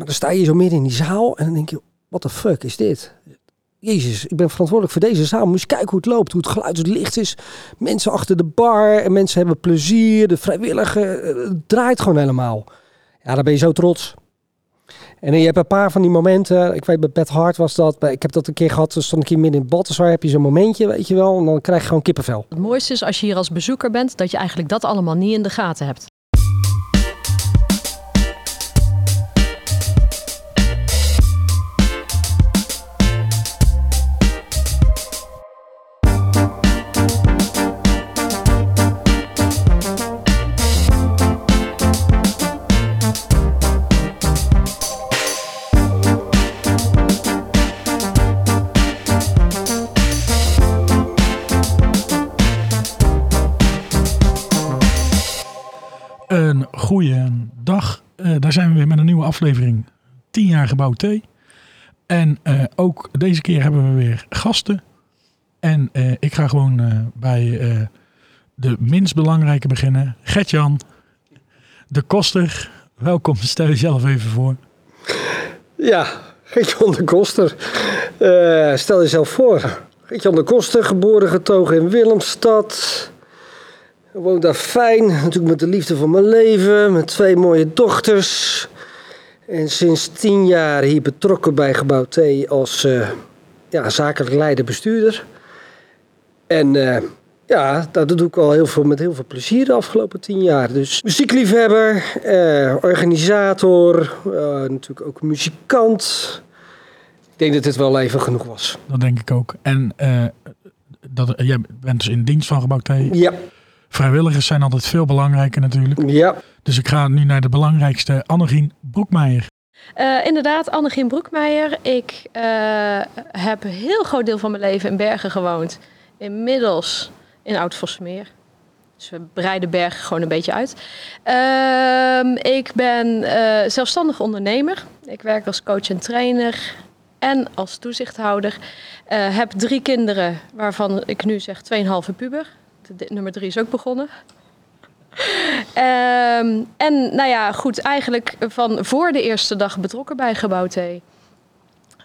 Maar dan sta je zo midden in die zaal en dan denk je, wat de fuck is dit? Jezus, ik ben verantwoordelijk voor deze zaal. Moet je kijken hoe het loopt, hoe het geluid, hoe het licht is. Mensen achter de bar en mensen hebben plezier. De vrijwilligen, eh, het draait gewoon helemaal. Ja, dan ben je zo trots. En je hebt een paar van die momenten. Ik weet, bij Beth Hart was dat. Ik heb dat een keer gehad. Dan stond ik hier midden in Balthasar. Heb je zo'n momentje, weet je wel. En dan krijg je gewoon kippenvel. Het mooiste is als je hier als bezoeker bent, dat je eigenlijk dat allemaal niet in de gaten hebt. Een goede dag. Eh, daar zijn we weer met een nieuwe aflevering. 10 jaar gebouw T. En eh, ook deze keer hebben we weer gasten. En eh, ik ga gewoon bij de minst belangrijke beginnen. Gertjan, de koster. Welkom, stel jezelf even voor. Ja, Geert-Jan de Koster. Stel jezelf voor. Geert-Jan de Koster, geboren getogen in Willemstad. Woont daar fijn, natuurlijk met de liefde van mijn leven. Met twee mooie dochters. En sinds tien jaar hier betrokken bij Gebouw T als eh, ja, zakelijk leider bestuurder. En eh, ja, dat doe ik al heel veel, met heel veel plezier de afgelopen tien jaar. Dus muziekliefhebber, eh, organisator, eh, natuurlijk ook muzikant. Ik denk dat dit wel even genoeg was. Dat denk ik ook. En eh, dat, jij bent dus in dienst van Gebouw T. Ja, Vrijwilligers zijn altijd veel belangrijker natuurlijk. ja. Dus ik ga nu naar de belangrijkste, Annegien Broekmeijer. Eh, inderdaad, Annegien Broekmeijer. Ik eh, heb een heel groot deel van mijn leven in Bergen gewoond. Inmiddels in Oud-Vosmeer. Dus we breiden Bergen gewoon een beetje uit. Ehm, ik ben eh, zelfstandig ondernemer. Ik werk als coach en trainer en als toezichthouder. Eh, heb drie kinderen, waarvan ik nu zeg 2,5 puber. Nummer drie is ook begonnen. Ehm, en nou ja, goed, eigenlijk van voor de eerste dag betrokken bij Gebouw T.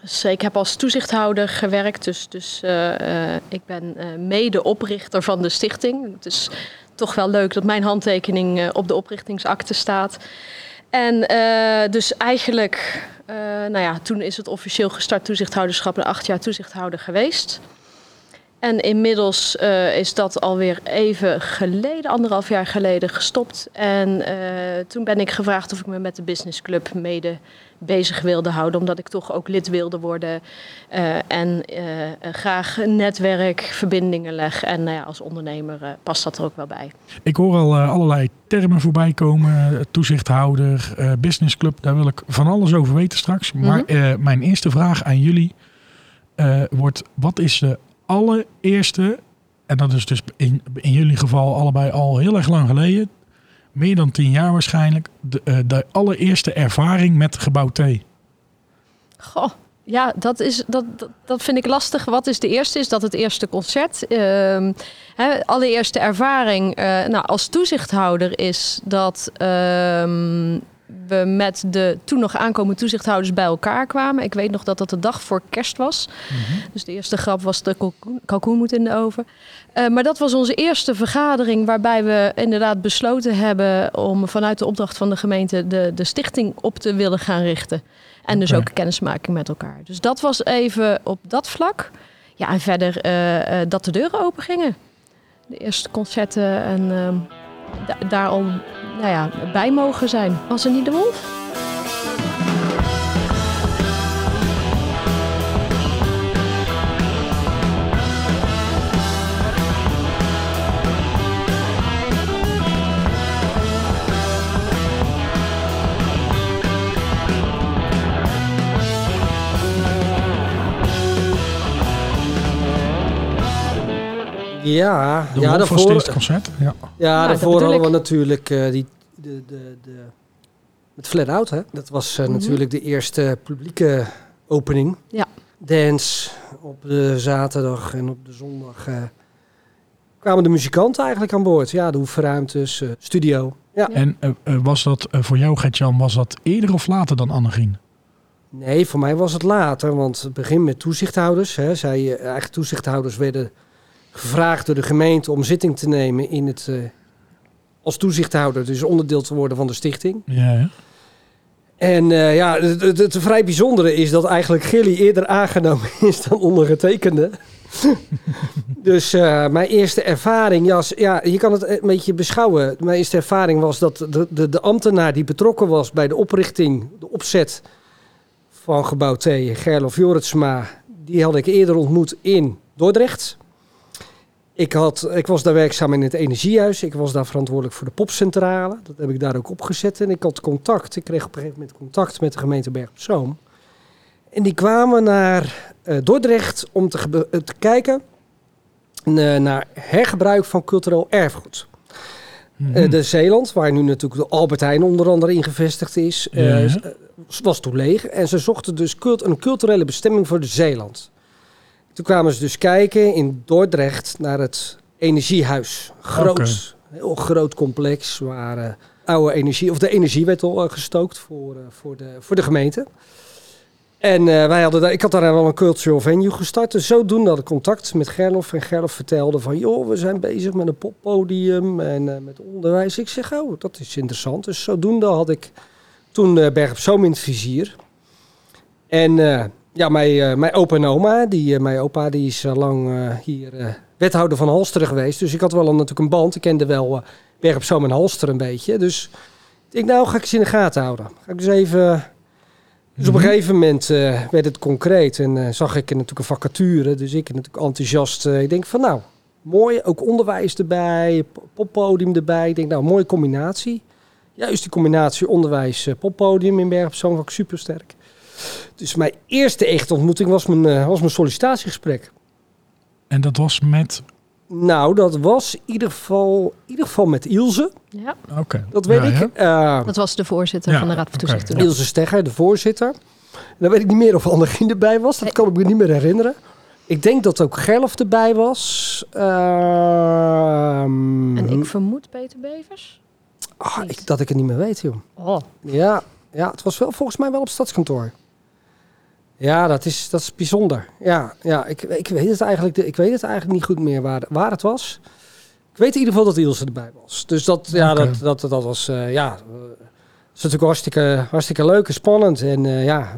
Dus ik heb als toezichthouder gewerkt, dus, dus eh, eh, ik ben eh, medeoprichter van de stichting. Het is toch wel leuk dat mijn handtekening op de oprichtingsakte staat. En dus eigenlijk, nou ja, toen is het officieel gestart toezichthouderschap en acht jaar toezichthouder geweest. En inmiddels eh, is dat alweer even geleden, anderhalf jaar geleden, gestopt. En eh, toen ben ik gevraagd of ik me met de businessclub mede bezig wilde houden. Omdat ik toch ook lid wilde worden. eh, en graag netwerk, verbindingen leg. En nou ja, als ondernemer past dat er ook wel bij. Ik hoor al allerlei termen voorbij komen. Toezichthouder, eh businessclub. Daar wil ik van alles over weten straks. Maar eh, mijn eerste vraag aan jullie wordt... Wat is de allereerste... En dat is dus in, in jullie geval allebei al heel erg lang geleden. Meer dan tien jaar waarschijnlijk. De, eh, de allereerste ervaring met gebouw T. Goh, ja, dat, is, dat, dat, dat vind ik lastig. Wat is de eerste? Is dat het eerste concert? Ehm hè, allereerste ervaring eh, nou, als toezichthouder is dat ehm, we met de toen nog aankomende toezichthouders bij elkaar kwamen. Ik weet nog dat dat de dag voor kerst was. Dus de eerste grap was de kalkoen, kalkoen moet in de oven. Eh, maar dat was onze eerste vergadering waarbij we inderdaad besloten hebben om vanuit de opdracht van de gemeente de, de stichting op te willen gaan richten. En dus ook kennismaking met elkaar. Dus dat was even op dat vlak. Ja, en verder eh, eh, dat de deuren open gingen. De eerste concerten en ehm, da- daar al nou ja, bij mogen zijn. Was er niet de wolf? Ja, De ja het daarvoor, eerste concert. Ja. ja, daarvoor hadden we natuurlijk eh, die, de, de, de, met Flat Out. Hè? Dat was eh, Mhm. natuurlijk de eerste publieke opening. Ja. Dance op de zaterdag en op de zondag. eh, kwamen de muzikanten eigenlijk aan boord. Ja, de oefenruimtes, eh, studio. Ja. En was dat voor jou, Gertjan, was dat eerder of later dan Annegien? Nee, voor mij was het later, want het begin met toezichthouders. Hè, zij, eigen toezichthouders werden gevraagd door de gemeente om zitting te nemen in het, eh, als toezichthouder, dus onderdeel te worden van de stichting. Ja, ja. En eh, ja, het, het, het vrij bijzondere is dat eigenlijk Gilly eerder aangenomen is dan ondergetekende. dus eh, mijn eerste ervaring, ja, ja, je kan het een beetje beschouwen. Mijn eerste ervaring was dat de, de, de ambtenaar die betrokken was bij de oprichting, de opzet van gebouw T, Gerlof Joritsma, die had ik eerder ontmoet in Dordrecht. Ik, had, ik was daar werkzaam in het energiehuis. Ik was daar verantwoordelijk voor de popcentrale. Dat heb ik daar ook opgezet. En ik had contact. Ik kreeg op een gegeven moment contact met de gemeente Berg op Zoom. En die kwamen naar eh, Dordrecht om te, eh, te kijken eh, naar hergebruik van cultureel erfgoed. Eh, de Zeeland, waar nu natuurlijk de Albert Heijn onder andere in gevestigd is, Ja, was toen leeg. En ze zochten dus cult een culturele bestemming voor de Zeeland. Toen kwamen ze dus kijken in Dordrecht naar het energiehuis. Groot, heel groot complex waar eh, oude energie, of de energie werd al eh, gestookt voor, eh, voor, de, voor de gemeente. En wij hadden daar, ik had daar wel een cultural venue gestart. Dus zodoende had ik contact met Gerlof. En Gerlof vertelde van, joh, we zijn bezig met een poppodium en met onderwijs. Ik zeg, oh, dat is interessant. Dus zodoende had ik toen Berg op Zoom in het vizier. En ja, mijn, eh, mijn opa en oma, die, eh, mijn opa die is eh, lang hier wethouder van Halsteren geweest. Dus ik had wel een, natuurlijk een band. Ik kende wel Berg op Zoom en Halster een beetje. Dus ik nou ga ik ze in de gaten houden. Ga ik dus even... Dus op een Mhm. gegeven moment werd het concreet en zag ik natuurlijk een vacature. Dus ik natuurlijk enthousiast. ik denk van nou, mooi. Ook onderwijs erbij, poppodium erbij. Ik denk nou, mooie combinatie. Juist die combinatie onderwijs, eh, poppodium in Berg op Zoom ik super sterk. Dus mijn eerste echte ontmoeting was mijn, eh, was mijn sollicitatiegesprek. En dat was met... Nou, dat was in ieder geval, in ieder geval met Ilse. Ja, Oké. Dat weet Ja, ik. ja. Eh, dat was de voorzitter Ja, van de Raad van Toezicht ja. Ilse Stegger, de voorzitter. En dan weet ik niet meer of Annegien erbij was. Dat kan ik me niet meer herinneren. Ik denk dat ook Gerlof erbij was. Ehm, En ik vermoed Peter Bevers. ah, ik, dat ik het niet meer weet, joh. Oh, Ja, ja het was wel, volgens mij wel op stadskantoor. Ja, dat is, dat is bijzonder. Ja, ja ik, ik, weet het eigenlijk, ik weet het eigenlijk niet goed meer waar, waar het was. Ik weet in ieder geval dat Ilse erbij was. Dus dat, ja, dat, dat, dat was, eh, ja, eh, dat is natuurlijk hartstikke, hartstikke leuk en spannend. En eh, ja,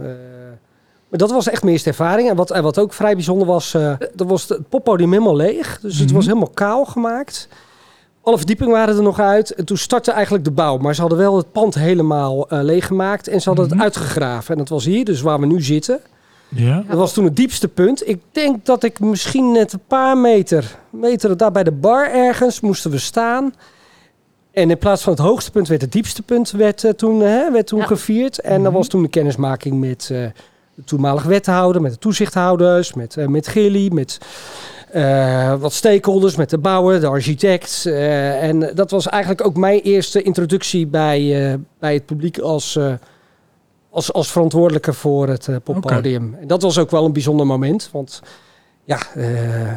maar dat was echt mijn eerste ervaring. En wat, en wat ook vrij bijzonder was, dat was het poppodium helemaal leeg. Dus het Mhm. was helemaal kaal gemaakt. Alle verdiepingen waren er nog uit. En toen startte eigenlijk de bouw. Maar ze hadden wel het pand helemaal eh leeggemaakt. En ze hadden Mhm. het uitgegraven. En dat was hier, dus waar we nu zitten. Ja. Dat was toen het diepste punt. Ik denk dat ik misschien net een paar meter, meter daar bij de bar ergens moesten we staan. En in plaats van het hoogste punt werd het diepste punt werd, eh, toen, hè, werd toen Ja. gevierd. En dat Mhm. was toen de kennismaking met eh, de toenmalige wethouder, met de toezichthouders, met, eh, met Gilly, met eh, wat stakeholders, met de bouwer, de architect. eh, en dat was eigenlijk ook mijn eerste introductie bij, eh, bij het publiek als, als, als verantwoordelijke voor het poppodium. En dat was ook wel een bijzonder moment, want ja,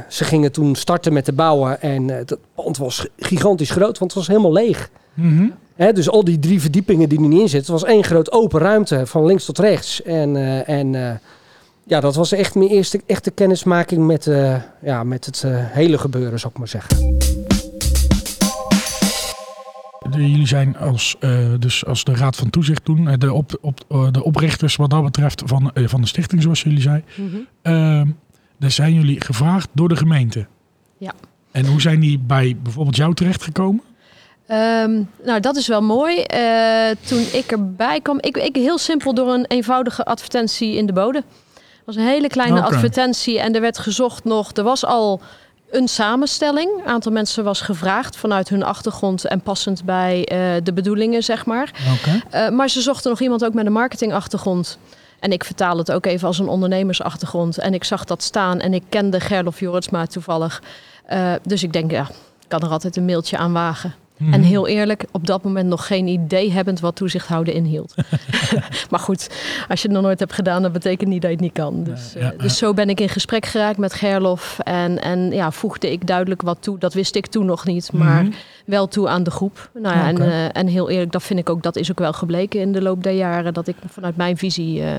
ze gingen toen starten met de bouwen en dat pand was gigantisch groot, want het was helemaal leeg. Mhm. Dus al die drie verdiepingen die er niet in zitten, was één groot open ruimte van links tot rechts. En, en ja, dat was echt mijn eerste echte kennismaking met, eh, ja, met het eh, hele gebeuren, zou ik maar zeggen. Jullie zijn als, eh, dus als de Raad van Toezicht toen, de, op, op, eh, de oprichters wat dat betreft van, eh, van de stichting, zoals jullie zei. Ehm, daar zijn jullie gevraagd door de gemeente. Ja. En hoe zijn die bij bijvoorbeeld jou terechtgekomen? Ehm, nou, dat is wel mooi. Eh, toen ik erbij kwam, ik, ik heel simpel door een eenvoudige advertentie in de bode. Het was een hele kleine advertentie en er werd gezocht nog. Er was al een samenstelling. Een aantal mensen was gevraagd vanuit hun achtergrond en passend bij eh, de bedoelingen, zeg maar. Eh, maar ze zochten nog iemand ook met een marketingachtergrond. En ik vertaal het ook even als een ondernemersachtergrond. En ik zag dat staan en ik kende Gerlof Joritsma toevallig. Eh, dus ik denk, ja, ik kan er altijd een mailtje aan wagen. Mhm. En heel eerlijk, op dat moment nog geen idee hebbend wat toezicht houden inhield. maar goed, als je het nog nooit hebt gedaan, dat betekent niet dat je het niet kan. Dus, Ja, ja, eh, dus zo ben ik in gesprek geraakt met Gerlof. En, en ja, voegde ik duidelijk wat toe. Dat wist ik toen nog niet, maar Mhm. wel toe aan de groep. Nou ja, en, eh, en heel eerlijk, dat vind ik ook, dat is ook wel gebleken in de loop der jaren. Dat ik vanuit mijn visie eh,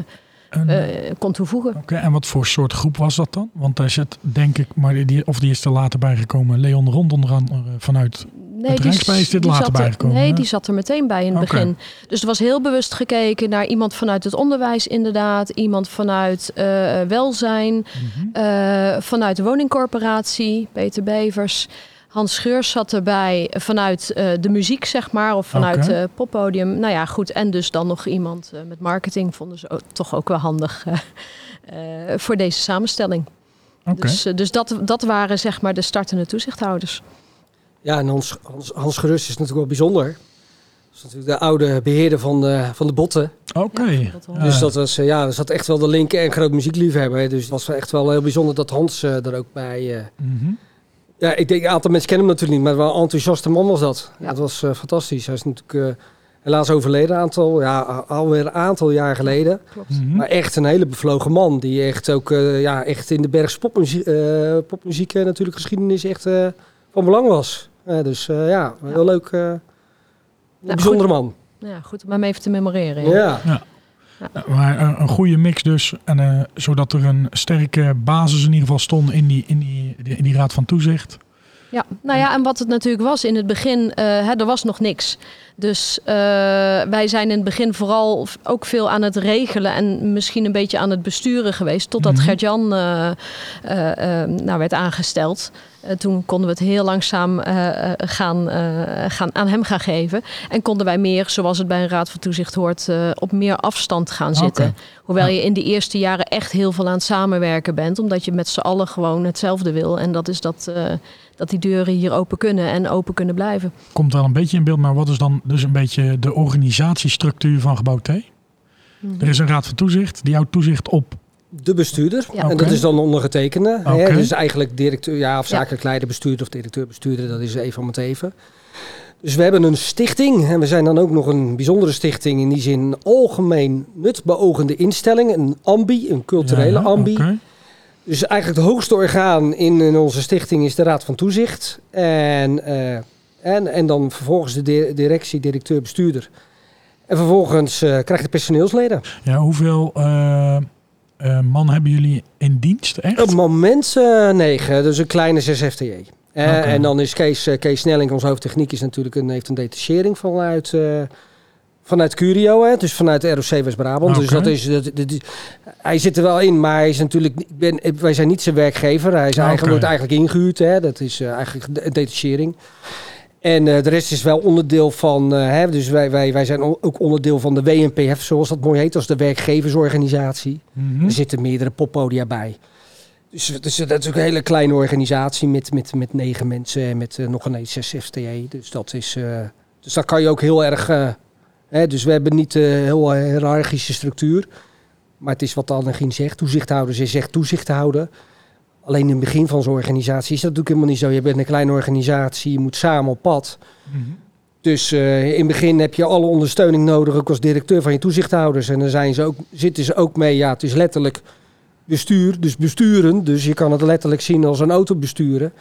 En, eh, kon toevoegen. Oké, en wat voor soort groep was dat dan? Want daar zit, denk ik, maar die, of die is er later bijgekomen, Leon Rond onder andere vanuit Nee, Het Rijksspel is dit later er- bijgekomen, Nee, hè? die zat er meteen bij in het begin. Dus er was heel bewust gekeken naar iemand vanuit het onderwijs inderdaad. Iemand vanuit eh, welzijn. Mhm. eh, vanuit de woningcorporatie, Peter Bevers. Hans Scheurs zat erbij vanuit eh, de muziek, zeg maar. Of vanuit Oké. het poppodium. Nou ja, goed. En dus dan nog iemand eh, met marketing. Vonden ze ook, toch ook wel handig eh, eh, voor deze samenstelling. Dus, eh, dus dat, dat waren zeg maar de startende toezichthouders. Ja, en Hans, Hans, Hans Gerust is natuurlijk wel bijzonder. Dat is natuurlijk de oude beheerder van de, van de botten. Oké. Ja. Dus dat was, eh, ja, er zat echt wel de link en groot muziekliefhebber. hè. Dus het was echt wel heel bijzonder dat Hans eh, er ook bij... eh, Mhm. Ja, ik denk, een aantal mensen kennen hem natuurlijk niet, maar wel een enthousiaste man was dat. Ja. Dat was eh, fantastisch. Hij is natuurlijk eh, helaas overleden, een aantal, ja, alweer een aantal jaar geleden. Klopt. Mhm. Maar echt een hele bevlogen man. Die echt ook eh, ja, echt in de Bergse popmuziek, eh, popmuziek natuurlijk geschiedenis echt eh, van belang was. Dus eh, ja, een heel leuk, eh, een bijzondere man. Ja, goed om hem even te memoreren. Ja. ja. Maar een, een goede mix dus. En, eh, zodat er een sterke basis in ieder geval stond in die, in die, in die raad van toezicht. Ja, nou ja, en wat het natuurlijk was in het begin, eh, hè, er was nog niks. Dus eh, wij zijn in het begin vooral ook veel aan het regelen en misschien een beetje aan het besturen geweest. Totdat Mhm. Gert-Jan eh, nou, werd aangesteld. Toen konden we het heel langzaam gaan, gaan, aan hem gaan geven. En konden wij meer, zoals het bij een raad van toezicht hoort, op meer afstand gaan zitten. Hoewel je in de eerste jaren echt heel veel aan het samenwerken bent. Omdat je met z'n allen gewoon hetzelfde wil. En dat is dat, dat die deuren hier open kunnen en open kunnen blijven. Komt wel een beetje in beeld, maar wat is dan dus een beetje de organisatiestructuur van gebouw T? Er is een raad van toezicht, die houdt toezicht op. De bestuurder. Ja. En dat is dan ondergetekende. hè. Dus eigenlijk directeur, ja, of Ja. zakelijk leider, bestuurder of directeur, bestuurder. Dat is even om het even. Dus we hebben een stichting. En we zijn dan ook nog een bijzondere stichting. In die zin een algemeen nutbeogende instelling. Een ambi, een culturele Ja, ambi. Dus eigenlijk het hoogste orgaan in, in onze stichting is de Raad van Toezicht. En, eh, en, en dan vervolgens de di- directie, directeur, bestuurder. En vervolgens eh krijgt de personeelsleden. Ja, hoeveel eh, man hebben jullie in dienst? Op Echt? het moment negen, dus een kleine 6 FTE. En dan is Kees, Kees Snelling, onze hoofdtechniek, is natuurlijk een, heeft een detachering vanuit, vanuit Curio, hè, dus vanuit de ROC West-Brabant. Dus dat is, dat, hij zit er wel in, maar hij is natuurlijk, ben, wij zijn niet zijn werkgever. Hij is eigenlijk, wordt eigenlijk ingehuurd, hè, dat is eh, eigenlijk een detachering. En eh, de rest is wel onderdeel van, eh, hè, dus wij, wij, wij zijn ook onderdeel van de WNPF, zoals dat mooi heet, als de werkgeversorganisatie. Mhm. Er zitten meerdere poppodia bij. Dus, dus dat is ook een hele kleine organisatie met, met, met negen mensen en met nog een 6 FTE. Dus dat is. dus dat kan je ook heel erg. Eh, dus we hebben niet een heel eh, hiërarchische structuur. Maar het is wat Annegien zegt. Toezichthouders is echt toezicht houden. Alleen in het begin van zo'n organisatie is dat natuurlijk helemaal niet zo. Je bent een kleine organisatie, je moet samen op pad. Mhm. Dus eh, in het begin heb je alle ondersteuning nodig, ook als directeur van je toezichthouders. En dan zijn ze ook, zitten ze ook mee, ja, het is letterlijk bestuur, dus besturen. Dus je kan het letterlijk zien als een auto besturen.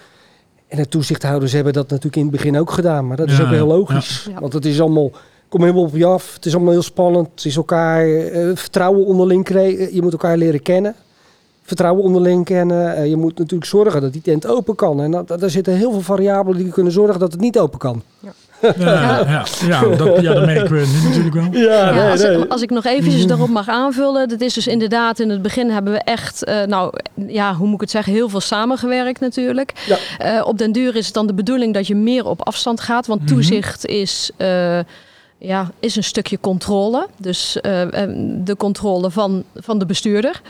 En de toezichthouders hebben dat natuurlijk in het begin ook gedaan. Maar dat is Ja, ook heel logisch. Ja. Want het is allemaal, kom helemaal op je af. Het is allemaal heel spannend. Het is elkaar eh, vertrouwen onderling kregen. Je moet elkaar leren kennen. Vertrouwen onderling kennen. Eh, je moet natuurlijk zorgen dat die tent open kan. En dat, dat- er zitten heel veel variabelen die kunnen zorgen dat het niet open kan. Ja, ja, ja, dat, ja, dat merken we nu natuurlijk wel. Ja, Ja, als, ik, als ik nog eventjes Mhm. daarop mag aanvullen. Dat is dus inderdaad, in het begin hebben we echt, eh, nou ja, hoe moet ik het zeggen, heel veel samengewerkt natuurlijk. Ja. Eh, op den duur is het dan de bedoeling dat je meer op afstand gaat. Want Mhm. toezicht is, eh, ja, is een stukje controle. Dus eh, eh, de controle van, van de bestuurder.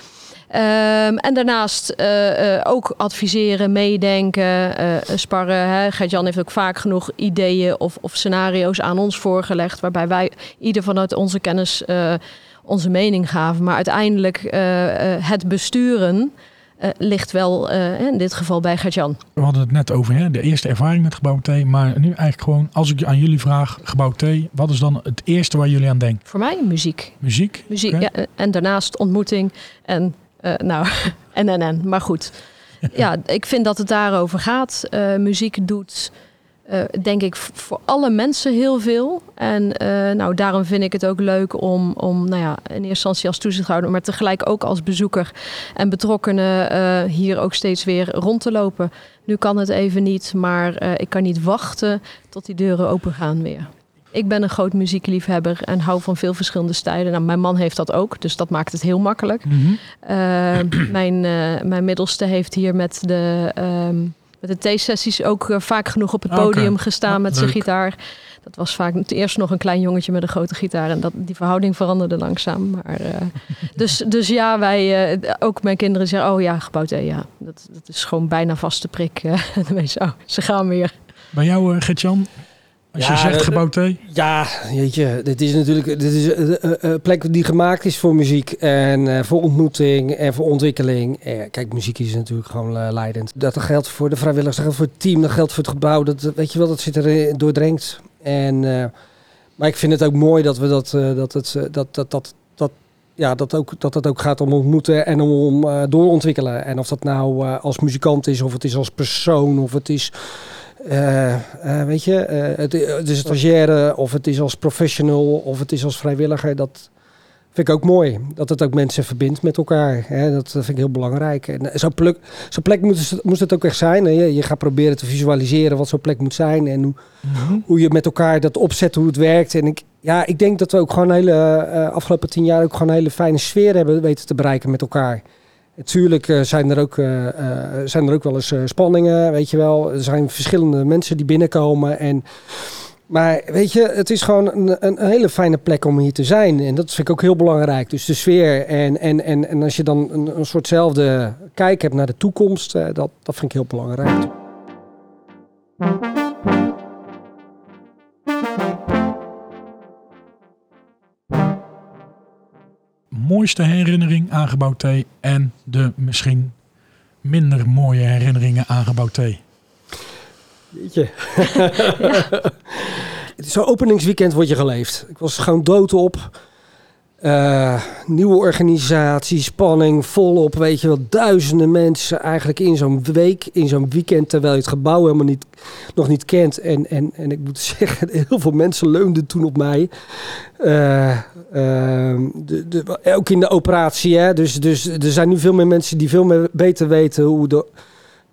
Ehm, en daarnaast eh, eh, ook adviseren, meedenken, sparren. Gert-Jan heeft ook vaak genoeg ideeën of, of scenario's aan ons voorgelegd. Waarbij wij ieder vanuit onze kennis onze mening gaven. Maar uiteindelijk het besturen eh, ligt wel eh, in dit geval bij Gert-Jan. We hadden het net over hè, de eerste ervaring met gebouw T. Maar nu eigenlijk gewoon, als ik aan jullie vraag, gebouw T. Wat is dan het eerste waar jullie aan denken? Voor mij muziek. Muziek? Muziek ja, en daarnaast ontmoeting en eh, nou, en en en. Maar goed, ja, ik vind dat het daarover gaat. Eh, muziek doet uh, denk ik voor alle mensen heel veel. En uh, nou, daarom vind ik het ook leuk om, om nou ja, in eerste instantie als toezichthouder, maar tegelijk ook als bezoeker en betrokkenen uh, hier ook steeds weer rond te lopen. Nu kan het even niet, maar ik kan niet wachten tot die deuren open gaan weer. Ik ben een groot muziekliefhebber en hou van veel verschillende stijlen. Nou, mijn man heeft dat ook, dus dat maakt het heel makkelijk. Mm -hmm. mijn, mijn middelste heeft hier met de um, met de theesessies ook uh, vaak genoeg op het podium gestaan met zijn gitaar. Dat was vaak eerst nog een klein jongetje met een grote gitaar. En dat, die verhouding veranderde langzaam. Maar, uh, dus, dus ja, wij, uh, ook mijn kinderen zeggen, oh ja, gebouwd ja. Dat, dat is gewoon bijna vaste prik. Uh, ze gaan weer. Bij jou, Gertjan, als ja, je zegt gebouwd? Ja, weet je, dit is natuurlijk dit is een plek die gemaakt is voor muziek en voor ontmoeting en voor ontwikkeling. Kijk, muziek is natuurlijk gewoon leidend. Dat geldt voor de vrijwilligers, dat geldt voor het team, dat geldt voor het gebouw. Dat, weet je wel, dat zit er doordrenkt. En, maar ik vind het ook mooi dat we dat, dat, het, dat, dat, dat, dat, ja, dat, ook, dat het ook gaat om ontmoeten en om doorontwikkelen. En of dat nou als muzikant is, of het is als persoon, of het is uh, uh, weet je, uh, het, het, is stagiaire of het is als professional of het is als vrijwilliger. Dat vind ik ook mooi. Dat het ook mensen verbindt met elkaar. Hè? Dat vind ik heel belangrijk. En zo'n plek, zo plek moest, moest het ook echt zijn. Hè? Je, je gaat proberen te visualiseren wat zo'n plek moet zijn. En hoe, mhm. hoe je met elkaar dat opzet, hoe het werkt. En ik, ja, ik denk dat we ook gewoon een hele, afgelopen tien jaar ook gewoon een hele fijne sfeer hebben weten te bereiken met elkaar. Natuurlijk uh, zijn, er ook, uh, zijn er ook wel eens spanningen, weet je wel. Er zijn verschillende mensen die binnenkomen. En, maar weet je, het is gewoon een, een, hele fijne plek om hier te zijn. En dat vind ik ook heel belangrijk. Dus de sfeer en, en, en, en als je dan een, een soortzelfde kijk hebt naar de toekomst, dat, dat vind ik heel belangrijk. Mooiste herinnering aan gebouw T en de misschien minder mooie herinneringen aan gebouw T? Weet je. Zo'n openingsweekend word je geleefd. Ik was gewoon dood op. Uh, nieuwe organisatie, spanning, volop, weet je wel, duizenden mensen eigenlijk in zo'n week, in zo'n weekend, terwijl je het gebouw helemaal niet, nog niet kent. En, en, en ik moet zeggen, heel veel mensen leunden toen op mij. Uh, uh, de, de, ook in de operatie, hè. Dus, dus er zijn nu veel meer mensen die veel meer beter weten hoe, de,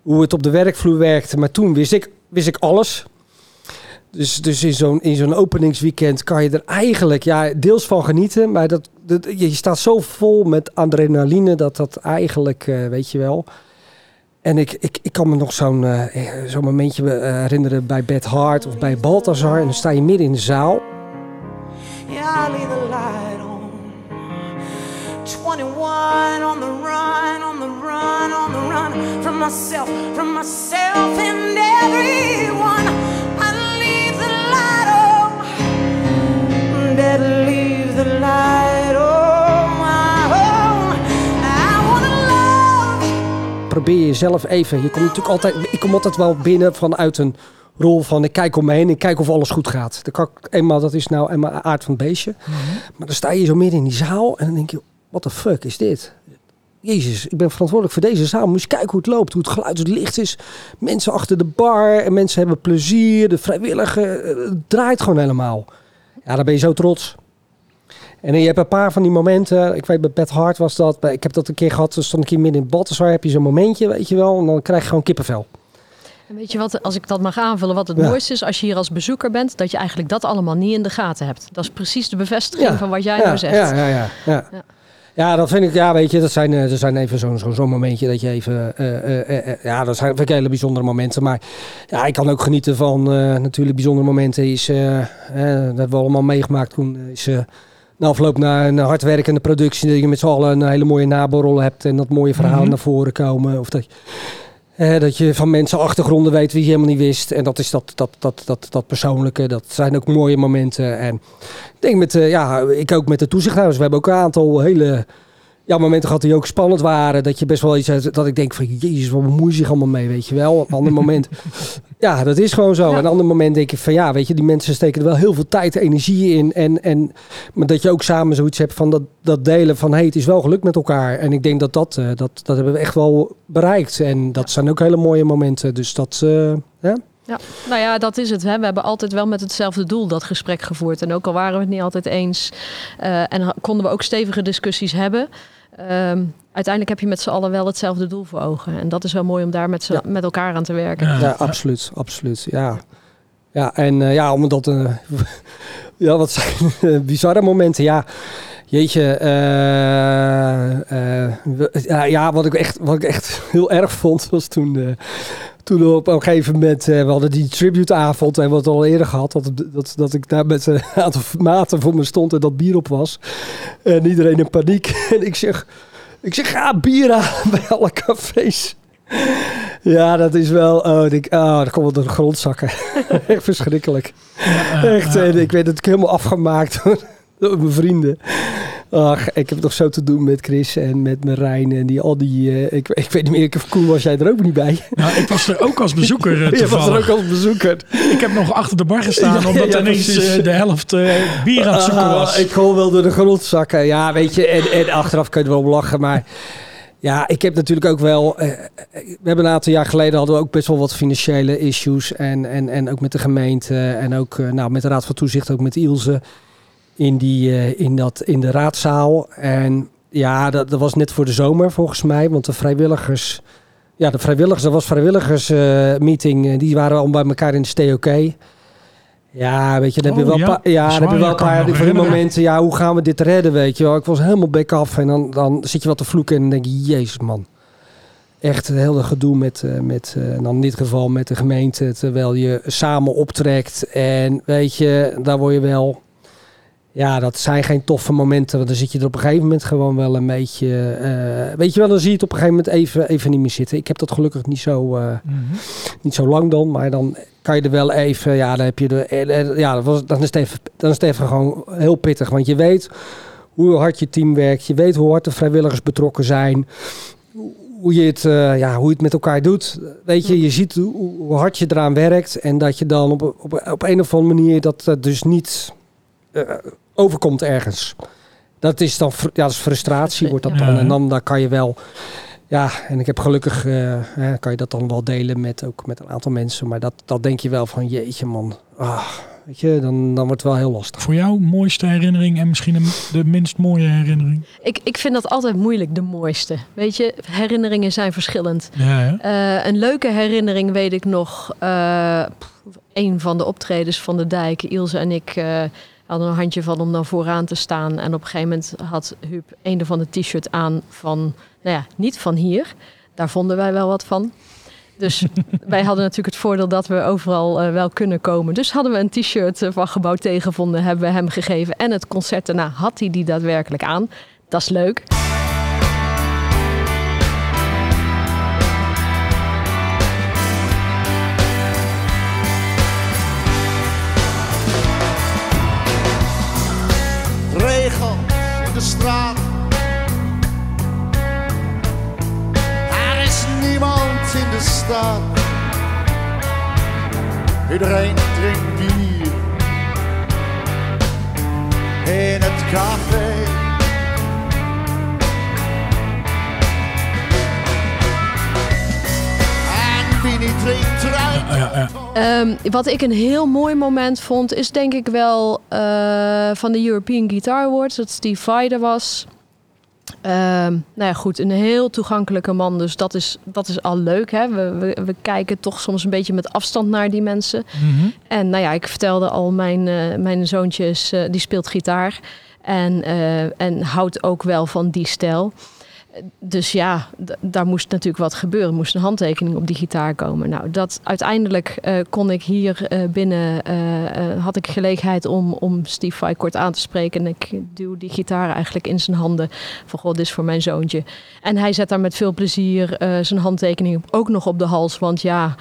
hoe het op de werkvloer werkt. Maar toen wist ik, wist ik alles. Dus, dus in zo'n zo'n openingsweekend kan je er eigenlijk ja, deels van genieten. Maar dat, je staat zo vol met adrenaline dat dat eigenlijk, uh, weet je wel. En ik, ik, ik kan me nog zo'n uh, zo'n momentje uh, herinneren bij Beth Hart of bij Balthazar. En dan sta je midden in de zaal. Yeah, leave the light on. 21 on the run, on the run, on the run. From myself, from myself and everyone. Leave the light Probeer jezelf even. Je komt natuurlijk altijd. Ik kom altijd wel binnen vanuit een rol van ik kijk om me heen, ik kijk of alles goed gaat. Dan kan ik, eenmaal, dat is nou eenmaal aard van het beestje. Mhm. Maar dan sta je zo midden in die zaal en dan denk je, wat de fuck is dit? Jezus, ik ben verantwoordelijk voor deze zaal. Moet je kijken hoe het loopt, hoe het geluid, hoe het licht is. Mensen achter de bar en mensen hebben plezier. De vrijwilligen, het draait gewoon helemaal. Ja, dan ben je zo trots. En je hebt een paar van die momenten. Ik weet bij Beth Hart was dat. Ik heb dat een keer gehad. stond ik hier midden in Balthasar. Heb je zo'n momentje, weet je wel. En dan krijg je gewoon kippenvel. En weet je wat, als ik dat mag aanvullen, wat het mooiste is als je hier als bezoeker bent, dat je eigenlijk dat allemaal niet in de gaten hebt. Dat is precies de bevestiging van wat jij ja. nu zegt. Ja, ja, ja. Ja. dat vind ik, ja, weet je, dat zijn, uh, dat zijn even zo'n zo'n zo momentje dat je even, uh, uh, ja, dat zijn vind ik hele bijzondere momenten. Maar ja, ik kan ook genieten van natuurlijk bijzondere momenten. Is, dat hebben we allemaal meegemaakt toen, is na afloop naar een hardwerkende productie, dat je met z'n allen een hele mooie naborrel hebt en dat mooie verhaal mhm. naar voren komen. Of dat, eh, dat je van mensen achtergronden weet wie je helemaal niet wist. En dat is dat, dat, dat, dat, dat persoonlijke. Dat zijn ook mooie momenten. En ik denk met, uh, ja, ik ook met de toezichthouders. We hebben ook een aantal hele ja, momenten gehad die ook spannend waren. Dat je best wel iets dat ik denk van jezus, wat bemoei je zich allemaal mee, weet je wel. Een ander moment, ja, dat is gewoon zo. Een ander moment denk ik van ja, weet je, die mensen steken er wel heel veel tijd en energie in. En, en maar dat je ook samen zoiets hebt van dat, dat delen van hey, het is wel gelukt met elkaar. En ik denk dat dat, uh, dat, dat hebben we echt wel bereikt. En dat zijn ook hele mooie momenten. Dus dat, uh, ja. Ja, nou ja, dat is het. Hè. We hebben altijd wel met hetzelfde doel dat gesprek gevoerd. En ook al waren we het niet altijd eens uh, en konden we ook stevige discussies hebben. Ehm, uiteindelijk heb je met z'n allen wel hetzelfde doel voor ogen. En dat is wel mooi om daar met, ja. met elkaar aan te werken. Ja, ja absoluut, absoluut. Ja, ja en uh, ja, omdat... Uh, ja, wat zijn bizarre momenten. Ja, Jeetje, uh, ja, wat ik, echt, wat ik echt heel erg vond was toen, uh, toen op een gegeven moment, we hadden die tributeavond en wat al eerder gehad, dat, dat, dat ik daar met een aantal maten voor me stond en dat bier op was. En iedereen in paniek. En ik zeg, ik zeg, ga bier aan bij alle cafés. Ja, dat is wel. Oh, denk, oh dan komen we door de grond zakken. Echt verschrikkelijk. Echt, en ik weet het ik helemaal afgemaakt door mijn vrienden. Ach, ik heb nog zo te doen met Chris en met Marijn en die al die... Uh, ik, ik weet niet meer, ik, Koen was jij er ook niet bij? Nou, ik was er ook als bezoeker uh, Je was er ook als bezoeker. Ik heb nog achter de bar gestaan, omdat ja, ineens uh, de helft bier aan het zoeken was. ik kon wel door de grond zakken. Ja, weet je, en, en achteraf kun je er wel om lachen, maar... Ja, ik heb natuurlijk ook wel. we hebben een aantal jaar geleden hadden we ook best wel wat financiële issues. En, en, en ook met de gemeente. En ook nou, met de Raad van Toezicht, ook met Ilse in, die, uh, in, dat, in de raadzaal. En ja, dat, dat was net voor de zomer volgens mij. Want de vrijwilligers... Ja, de vrijwilligers, dat was vrijwilligersmeeting. Uh, die waren al bij elkaar in de STOK. Ja, weet je, dan heb je oh, wel, ja, ja, dan heb je wel een paar van die momenten. Ja, hoe gaan we dit redden, weet je wel. Ik was helemaal bek af en dan, dan zit je wat te vloeken en dan denk je, jezus man. Echt het hele gedoe met, uh, met dan in dit geval met de gemeente. Terwijl je samen optrekt en weet je, daar word je wel ja, dat zijn geen toffe momenten. Want dan zit je er op een gegeven moment gewoon wel een beetje. Uh, weet je wel, dan zie je het op een gegeven moment even, even niet meer zitten. Ik heb dat gelukkig niet zo, uh, mm -hmm. niet zo lang dan. Maar dan kan je er wel even. Ja, dan heb je de. Eh, ja, dat was, dan, is het even, dan is het even gewoon heel pittig. Want je weet hoe hard je team werkt. Je weet hoe hard de vrijwilligers betrokken zijn. Hoe je, het, uh, ja, hoe je het met elkaar doet. Weet je, je ziet hoe, hoe hard je eraan werkt. En dat je dan op, op, op een of andere manier dat dus niet uh, overkomt ergens. Dat is dan ja, dat is frustratie, wordt dat dan. En dan daar kan je wel. Ja, en ik heb gelukkig uh, kan je dat dan wel delen met ook met een aantal mensen. Maar dat, dat denk je wel van jeetje man. Ah, weet je, dan, dan wordt het wel heel lastig. Voor jou mooiste herinnering en misschien de minst mooie herinnering? Ik, ik vind dat altijd moeilijk, de mooiste. Weet je, herinneringen zijn verschillend. Ja, ja. Uh, een leuke herinnering weet ik nog. Uh, een van de optredens van de dijk, Ilse en ik hadden een handje van om dan vooraan te staan. En op een gegeven moment had Huub een van de t-shirt aan van, nou ja, niet van hier. Daar vonden wij wel wat van. Dus wij hadden natuurlijk het voordeel dat we overal uh, wel kunnen komen. Dus hadden we een t-shirt van Gebouw Tegenvonden, hebben we hem gegeven. En het concert daarna had hij die daadwerkelijk aan. Dat is leuk. Straat. Er is niemand in de stad. Iedereen drinkt bier in het café. Ja, ja, ja. Um, wat ik een heel mooi moment vond, is denk ik wel uh, van de European Guitar Awards, dat Steve Vai er was. Um, nou ja, goed, een heel toegankelijke man, dus dat is, dat is al leuk. Hè? We, we, we kijken toch soms een beetje met afstand naar die mensen. Mm -hmm. En nou ja, ik vertelde al, mijn, uh, mijn zoontje is, uh, die speelt gitaar en, en houdt ook wel van die stijl dus ja, daar moest natuurlijk wat gebeuren. Er moest een handtekening op die gitaar komen. Nou, dat uiteindelijk uh, kon ik hier uh, binnen, uh, had ik gelegenheid om, om Steve Vai kort aan te spreken. En ik duw die gitaar eigenlijk in zijn handen. Van god, dit is voor mijn zoontje. En hij zet daar met veel plezier zijn handtekening ook nog op de hals. Want ja,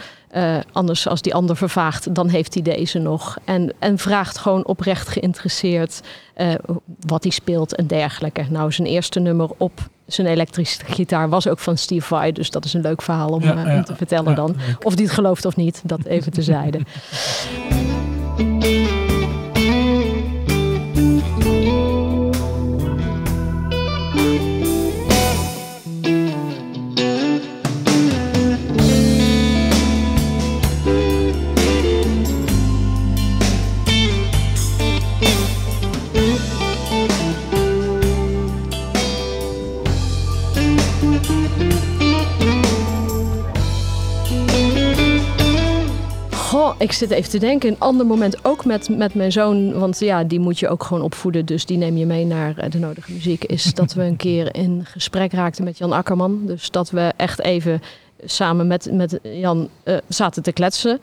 anders als die ander vervaagt, dan heeft hij deze nog. En, en vraagt gewoon oprecht geïnteresseerd wat hij speelt en dergelijke. Nou, zijn eerste nummer op zijn elektrische gitaar was ook van Steve Vai. Dus dat is een leuk verhaal om, ja, ja, om te vertellen dan. Of die het gelooft of niet, dat even tezijde. Goh, ik zit even te denken. Een ander moment ook met, met mijn zoon. Want ja, die moet je ook gewoon opvoeden. Dus die neem je mee naar eh, de nodige muziek. Is dat we een keer in gesprek raakten met Jan Akkerman. Dus dat we echt even samen met, met Jan uh, zaten te kletsen.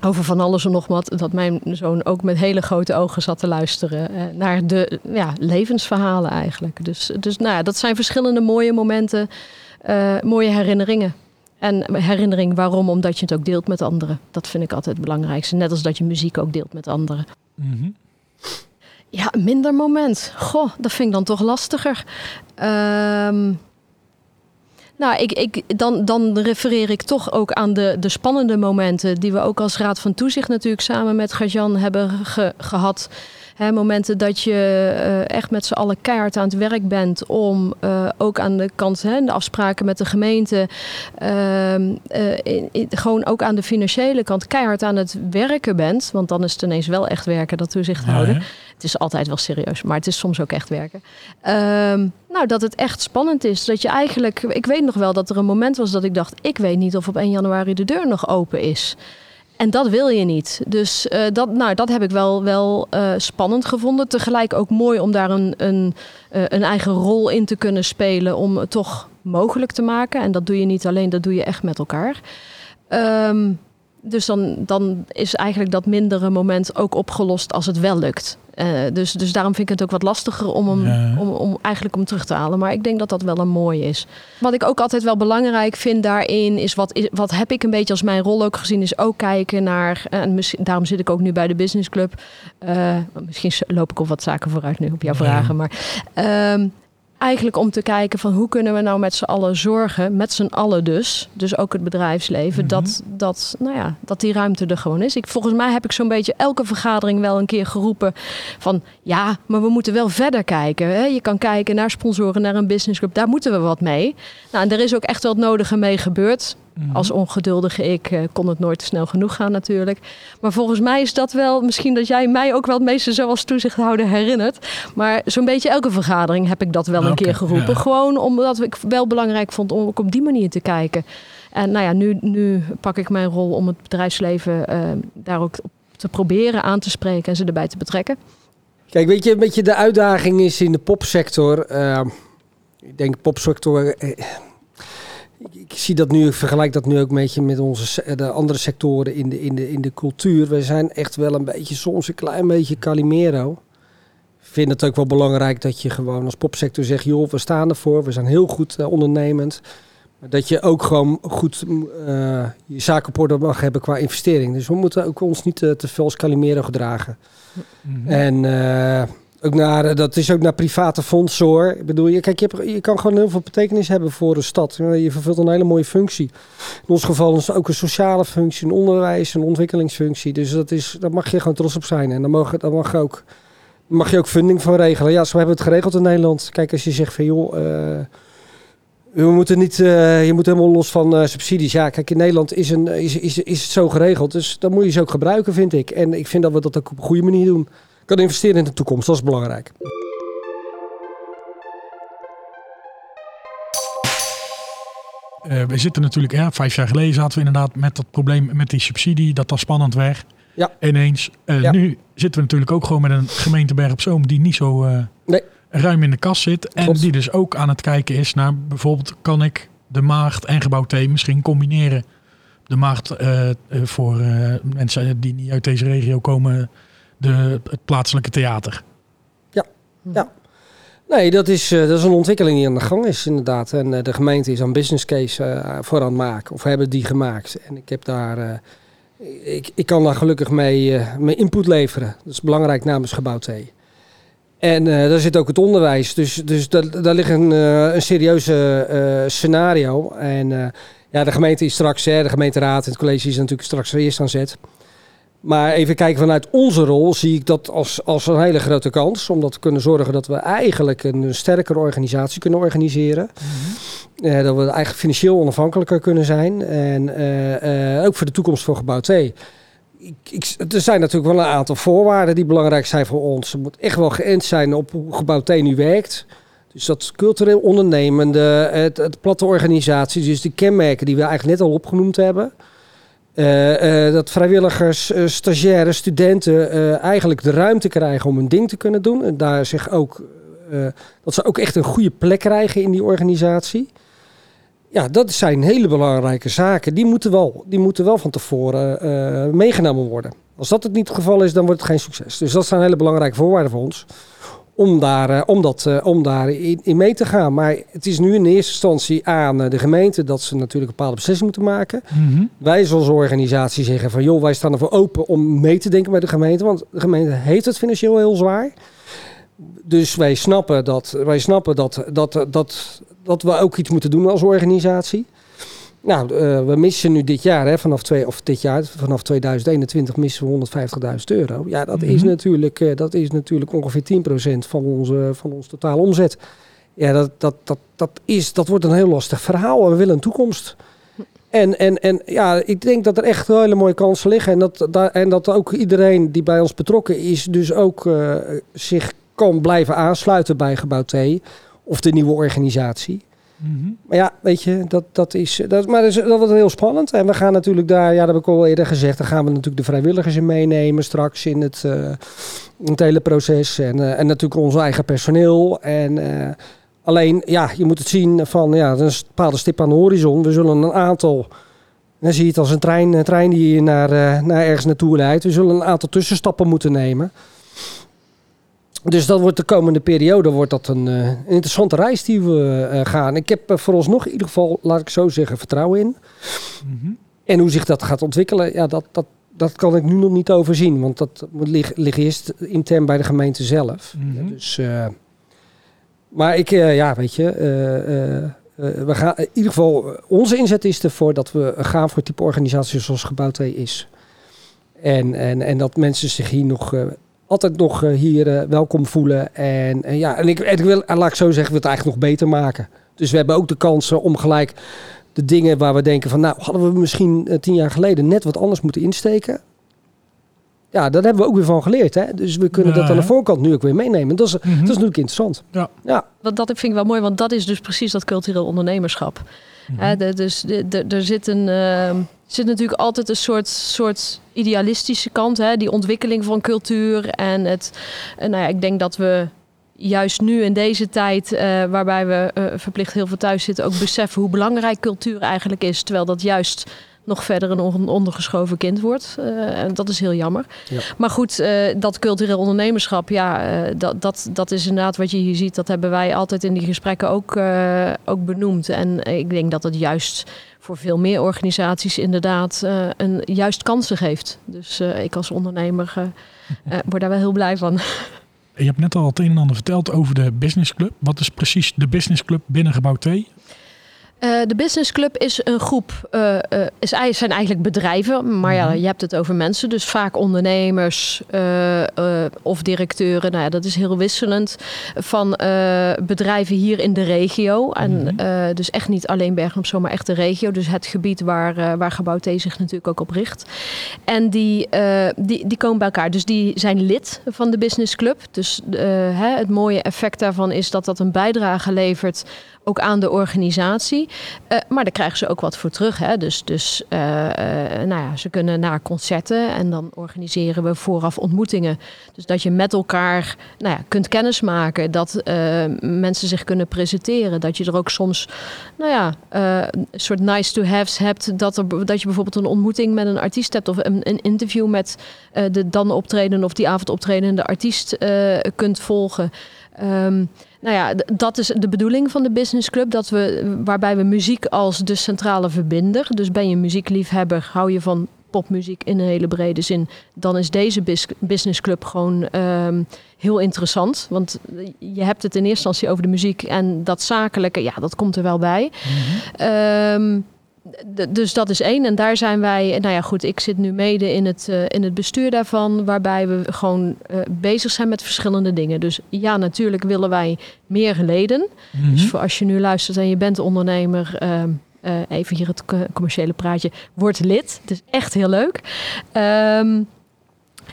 Over van alles en nog wat. Dat mijn zoon ook met hele grote ogen zat te luisteren uh, naar de ja, levensverhalen eigenlijk. Dus, dus nou ja, dat zijn verschillende mooie momenten. Uh, mooie herinneringen. En herinnering waarom? Omdat je het ook deelt met anderen. Dat vind ik altijd het belangrijkste. Net als dat je muziek ook deelt met anderen. Mm -hmm. Ja, minder moment. Goh, dat vind ik dan toch lastiger. Um, nou, ik, ik, dan, dan refereer ik toch ook aan de, de spannende momenten... die we ook als Raad van Toezicht natuurlijk samen met Gajan hebben ge, gehad... He, momenten dat je uh, echt met z'n allen keihard aan het werk bent om uh, ook aan de kant, he, de afspraken met de gemeente, uh, in, in, gewoon ook aan de financiële kant keihard aan het werken bent. Want dan is het ineens wel echt werken, dat toezicht houden. Ja, het is altijd wel serieus, maar het is soms ook echt werken. Ehm, nou, dat het echt spannend is. Dat je eigenlijk, ik weet nog wel dat er een moment was dat ik dacht, ik weet niet of op 1 januari de deur nog open is. En dat wil je niet. Dus uh, dat, nou, dat heb ik wel, wel uh, spannend gevonden. Tegelijk ook mooi om daar een, een, uh, een eigen rol in te kunnen spelen. Om het toch mogelijk te maken. En dat doe je niet alleen, dat doe je echt met elkaar. Um, dus dan, dan is eigenlijk dat mindere moment ook opgelost als het wel lukt. Uh, dus, dus daarom vind ik het ook wat lastiger om hem, ja. om, om eigenlijk om terug te halen. Maar ik denk dat dat wel een mooi is. Wat ik ook altijd wel belangrijk vind daarin is wat, is, wat heb ik een beetje als mijn rol ook gezien, is ook kijken naar. En misschien, daarom zit ik ook nu bij de Business Club. Uh, misschien loop ik op wat zaken vooruit nu op jouw ja. vragen. Maar. Um, eigenlijk om te kijken van hoe kunnen we nou met z'n allen zorgen, met z'n allen dus, dus ook het bedrijfsleven, mm -hmm. dat, dat, nou ja, dat die ruimte er gewoon is. Ik, volgens mij heb ik zo'n beetje elke vergadering wel een keer geroepen van ja, maar we moeten wel verder kijken. Hè? Je kan kijken naar sponsoren, naar een businessclub, daar moeten we wat mee. Nou, en er is ook echt wel het nodige mee gebeurd. Mm-hmm. Als ongeduldige ik uh, kon het nooit snel genoeg gaan natuurlijk. Maar volgens mij is dat wel, misschien dat jij mij ook wel het meeste zoals toezichthouder herinnert. Maar zo'n beetje elke vergadering heb ik dat wel okay, een keer geroepen. Ja. Gewoon omdat ik wel belangrijk vond om ook op die manier te kijken. En nou ja, nu, nu pak ik mijn rol om het bedrijfsleven uh, daar ook op te proberen aan te spreken en ze erbij te betrekken. Kijk, weet je, een beetje de uitdaging is in de popsector. Uh, ik denk popsector ik zie dat nu, ik vergelijk dat nu ook een beetje met onze de andere sectoren in de, in, de, in de cultuur. We zijn echt wel een beetje, soms een klein beetje Calimero. Ik vind het ook wel belangrijk dat je gewoon als popsector zegt, joh, we staan ervoor, we zijn heel goed uh, ondernemend. Dat je ook gewoon goed uh, je zaken op orde mag hebben qua investering. Dus we moeten ook ons niet uh, te veel als Calimero gedragen. Mm -hmm. En ook naar, dat is ook naar private fondsen hoor. Ik bedoel, je, kijk, je, kan gewoon heel veel betekenis hebben voor een stad. Je vervult een hele mooie functie. In ons geval is het ook een sociale functie, een onderwijs, een ontwikkelingsfunctie. Dus dat is, daar mag je gewoon trots op zijn. En dan mag, dan mag, ook, mag je ook funding van regelen. Ja, zo hebben we het geregeld in Nederland. Kijk, als je zegt van joh... Uh, we moeten niet, je moet helemaal los van subsidies. Ja, kijk, in Nederland is, een, is, is, is het zo geregeld. Dus dan moet je ze ook gebruiken, vind ik. En ik vind dat we dat ook op een goede manier doen kan investeren in de toekomst. Dat is belangrijk. Uh, we zitten natuurlijk, ja, vijf jaar geleden zaten we inderdaad met dat probleem met die subsidie, dat dat spannend werd. Ja. Ineens. Uh, ja. Nu zitten we natuurlijk ook gewoon met een gemeente Berg op Zoom die niet zo uh, nee. ruim in de kas zit. En Klopt. die dus ook aan het kijken is naar bijvoorbeeld, kan ik de maagd en gebouw T misschien combineren? De maagd voor mensen die niet uit deze regio komen, de, het plaatselijke theater. Ja, ja. Nee, dat is, uh, dat is een ontwikkeling die aan de gang is inderdaad. En uh, de gemeente is een business case uh, voor aan het maken. Of hebben die gemaakt. En ik heb daar... ik, ik kan daar gelukkig mee, mee input leveren. Dat is belangrijk namens Gebouw T. En daar zit ook het onderwijs. Dus, dus daar, daar ligt een, een serieuze scenario. En ja, de gemeente is straks, de gemeenteraad en het college is natuurlijk straks eerst aan zet. Maar even kijken vanuit onze rol zie ik dat als, als een hele grote kans. Omdat we kunnen zorgen dat we eigenlijk een sterkere organisatie kunnen organiseren. Mm-hmm. Uh, dat we eigenlijk financieel onafhankelijker kunnen zijn. En uh, uh, ook voor de toekomst van Gebouw T. Ik, ik, er zijn natuurlijk wel een aantal voorwaarden die belangrijk zijn voor ons. Het moet echt wel geënt zijn op hoe Gebouw T nu werkt. Dus dat cultureel ondernemende, het, het platte organisatie, dus de kenmerken die we eigenlijk net al opgenoemd hebben. Eh, eh, dat vrijwilligers, eh, stagiaires, studenten eigenlijk de ruimte krijgen om hun ding te kunnen doen. En daar zich ook, dat ze ook echt een goede plek krijgen in die organisatie. Ja, dat zijn hele belangrijke zaken. Die moeten wel, die moeten wel van tevoren meegenomen worden. Als dat het niet het geval is, dan wordt het geen succes. Dus dat zijn hele belangrijke voorwaarden voor ons. Om daar, eh, om dat, eh, om daar in, in mee te gaan. Maar het is nu in eerste instantie aan eh, de gemeente dat ze natuurlijk een bepaalde beslissing moeten maken. Mhm. Wij als organisatie zeggen van joh, wij staan ervoor open om mee te denken met de gemeente. Want de gemeente heeft het financieel heel zwaar. Dus wij snappen dat, wij snappen dat, dat, dat, dat we ook iets moeten doen als organisatie. Nou, eh, we missen nu dit jaar, hè, vanaf, twee, of dit jaar, vanaf 2021 missen we 150.000 euro. Ja, dat, is Mhm. natuurlijk, eh, dat is natuurlijk ongeveer 10% van onze, van ons totale omzet. Ja, dat, dat, dat, dat, is, dat wordt een heel lastig verhaal we willen een toekomst. En, en, en ja, ik denk dat er echt hele mooie kansen liggen. En dat, daar- en dat ook iedereen die bij ons betrokken is, dus ook eh, zich kan blijven aansluiten bij Gebouw T. Of de nieuwe organisatie. Mhm. Maar ja, weet je, dat, dat is. Dat, maar dat, is, dat wordt heel spannend. En we gaan natuurlijk daar, ja, dat heb ik al eerder gezegd, daar gaan we natuurlijk de vrijwilligers in meenemen straks in het, eh, het hele proces. En, eh, en natuurlijk ons eigen personeel. En eh, alleen, ja, je moet het zien van, ja, is een bepaalde stip aan de horizon. We zullen een aantal. Dan zie je het als een trein, een trein die naar, eh, naar ergens naartoe leidt. We zullen een aantal tussenstappen moeten nemen. Dus dat wordt de komende periode wordt dat een, eh, interessante reis die we eh, gaan. Ik heb uh, vooralsnog in ieder geval, laat ik zo zeggen, vertrouwen in. Mhm. En hoe zich dat gaat ontwikkelen, ja, dat, dat, dat kan ik nu nog niet overzien. Want dat ligt, ligt eerst intern bij de gemeente zelf. Mhm. Ja, dus, eh, maar ik, ja, weet je, we gaan in ieder geval, onze inzet is ervoor dat we gaan voor type organisaties zoals Gebouw 2 is. En, en, en dat mensen zich hier nog altijd nog eh, hier eh, welkom voelen. En, en ja, en ik, en ik wil, en laat ik zo zeggen, we het eigenlijk nog beter maken. Dus we hebben ook de kansen om gelijk de dingen waar we denken van, nou, hadden we misschien eh, tien jaar geleden net wat anders moeten insteken. Ja, daar hebben we ook weer van geleerd. Hè? Dus we kunnen Ja, dat aan de voorkant nu ook weer meenemen. Dat is, Mhm. dat is natuurlijk interessant. Ja. ja. Want dat vind ik wel mooi, want dat is dus precies dat cultureel ondernemerschap. Mhm. Dus er zit, een, ehm, zit natuurlijk altijd een soort, soort idealistische kant, hè, die ontwikkeling van cultuur. En het, en nou ja, ik denk dat we juist nu in deze tijd, eh, waarbij we eh, verplicht heel veel thuis zitten, ook beseffen hoe belangrijk cultuur eigenlijk is. Terwijl dat juist nog verder een on- ondergeschoven kind wordt. Eh, en dat is heel jammer. Ja. Maar goed, eh, dat cultureel ondernemerschap, ja, eh, dat, dat, dat is inderdaad wat je hier ziet. Dat hebben wij altijd in die gesprekken ook, ook benoemd. En ik denk dat het juist voor veel meer organisaties inderdaad een juist kansen geeft. Dus ik als ondernemer word daar wel heel blij van. Je hebt net al het een en ander verteld over de Business Club. Wat is precies de Business Club binnen Gebouw T? Eh, de Business Club is een groep, eh, is, zijn eigenlijk bedrijven, maar ja, Mhm. je hebt het over mensen, dus vaak ondernemers of directeuren. Nou ja, dat is heel wisselend van bedrijven hier in de regio. En Mhm. dus echt niet alleen Bergen op Zoom, maar echt de regio. Dus het gebied waar, waar Gebouw T zich natuurlijk ook op richt. En die, die, die komen bij elkaar. Dus die zijn lid van de Business Club. Dus hè, het mooie effect daarvan is dat dat een bijdrage levert ook aan de organisatie. Eh, maar daar krijgen ze ook wat voor terug. Hè? Dus, dus eh, eh, nou ja, ze kunnen naar concerten en dan organiseren we vooraf ontmoetingen. Dus dat je met elkaar nou ja, kunt kennismaken, dat mensen zich kunnen presenteren. Dat je er ook soms nou ja, een soort nice to haves hebt. Dat, er, dat je bijvoorbeeld een ontmoeting met een artiest hebt of een, een interview met de dan optreden of die avond optredende artiest kunt volgen. Ehm, nou ja, dat is de bedoeling van de Business Club. Dat we, waarbij we muziek als de centrale verbinder. Dus ben je muziekliefhebber, hou je van popmuziek in een hele brede zin. Dan is deze Business Club gewoon ehm, heel interessant. Want je hebt het in eerste instantie over de muziek. En dat zakelijke, ja, dat komt er wel bij. Ehm, d- dus dat is één. En daar zijn wij, nou ja, goed, ik zit nu mede in het, eh, in het bestuur daarvan, waarbij we gewoon eh, bezig zijn met verschillende dingen. Dus ja, natuurlijk willen wij meer leden. Mhm. Dus voor als je nu luistert en je bent ondernemer, ehm, eh, even hier het co- commerciële praatje, word lid. Het is echt heel leuk. Ehm,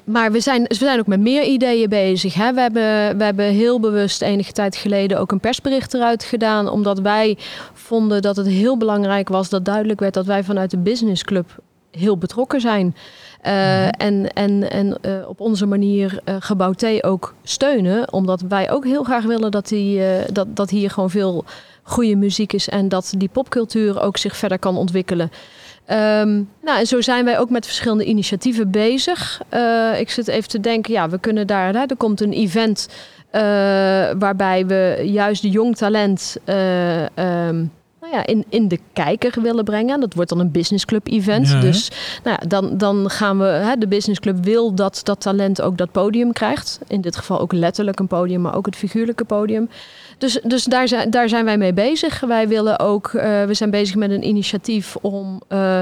maar we zijn, we zijn ook met meer ideeën bezig. Hè? We, hebben, we hebben heel bewust enige tijd geleden ook een persbericht eruit gedaan. Omdat wij vonden dat het heel belangrijk was dat duidelijk werd dat wij vanuit de Business Club heel betrokken zijn. Uh, En, en, en uh, op onze manier uh, Gebouw T ook steunen. Omdat wij ook heel graag willen dat, die, dat, dat hier gewoon veel goede muziek is. En dat die popcultuur ook zich verder kan ontwikkelen. Um, nou, en zo zijn wij ook met verschillende initiatieven bezig. ik zit even te denken, ja, we kunnen daar... Hè, er komt een event waarbij we juist de jong talent... Um, nou ja, in, in de kijker willen brengen. Dat wordt dan een business club event. dus nou ja, dan, dan gaan we, hè, de business club wil dat dat talent ook dat podium krijgt. In dit geval ook letterlijk een podium, maar ook het figuurlijke podium. Dus, dus daar, zijn, daar zijn wij mee bezig. Wij willen ook, uh, we zijn bezig met een initiatief om uh,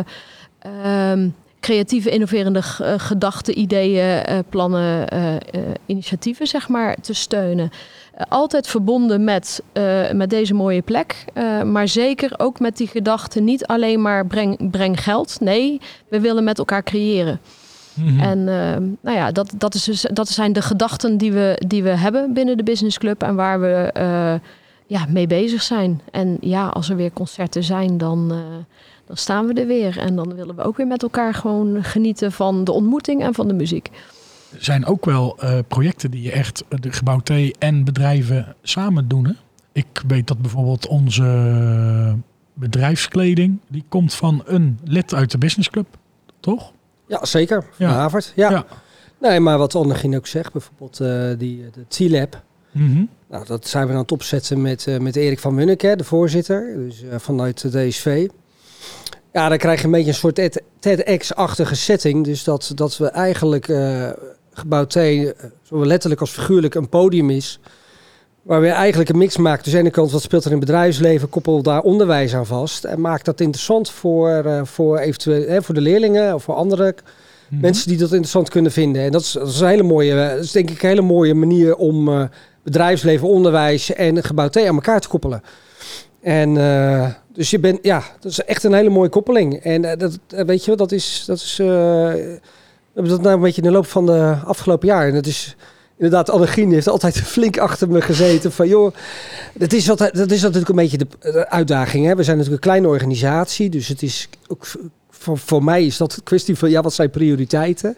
um, creatieve, innoverende gedachten, ideeën, uh, plannen, initiatieven, zeg maar, te steunen. Eh, altijd verbonden met, met deze mooie plek. Maar zeker ook met die gedachte niet alleen maar breng, breng geld. Nee, we willen met elkaar creëren. Mm -hmm. En nou ja, dat, dat, is dus, dat zijn de gedachten die we, die we hebben binnen de Business Club en waar we ja, mee bezig zijn. En ja, als er weer concerten zijn, dan, dan staan we er weer. En dan willen we ook weer met elkaar gewoon genieten van de ontmoeting en van de muziek zijn ook wel uh, projecten die je echt de gebouw T en bedrijven samen doen. Hè? Ik weet dat bijvoorbeeld onze bedrijfskleding, die komt van een lid uit de businessclub, toch? Ja, zeker. Van ja. Havert. Ja. ja. Nee, maar wat Annegien ook zegt, bijvoorbeeld uh, die, de T-Lab. Mm -hmm. Nou, dat zijn we aan het opzetten met, uh, met Erik van Munneke, de voorzitter, dus uh, vanuit de DSV. Ja, dan krijg je een beetje een soort TEDx-achtige setting. Dus dat, dat we eigenlijk gebouw T, eh, zowel letterlijk als figuurlijk, een podium is. Waar we eigenlijk een mix maken. Dus aan de ene kant, wat speelt er in het bedrijfsleven? Koppel daar onderwijs aan vast. En maak dat interessant voor, uh, voor, eventueel, hè, voor de leerlingen of voor andere mhm. mensen die dat interessant kunnen vinden. En dat is, dat is, een hele mooie, eh, dat is denk ik een hele mooie manier om uh, bedrijfsleven, onderwijs en gebouw T aan elkaar te koppelen. En uh, dus je bent, ja, dat is echt een hele mooie koppeling. En uh, dat, weet je, dat is, dat is we hebben dat nou een beetje in de loop van de afgelopen jaar. En dat is inderdaad, Annegien heeft altijd flink achter me gezeten. Van joh, dat is, wat, dat is natuurlijk een beetje de, uitdaging. Hè? We zijn natuurlijk een kleine organisatie. Dus het is ook voor, voor mij is dat een kwestie van ja, wat zijn prioriteiten?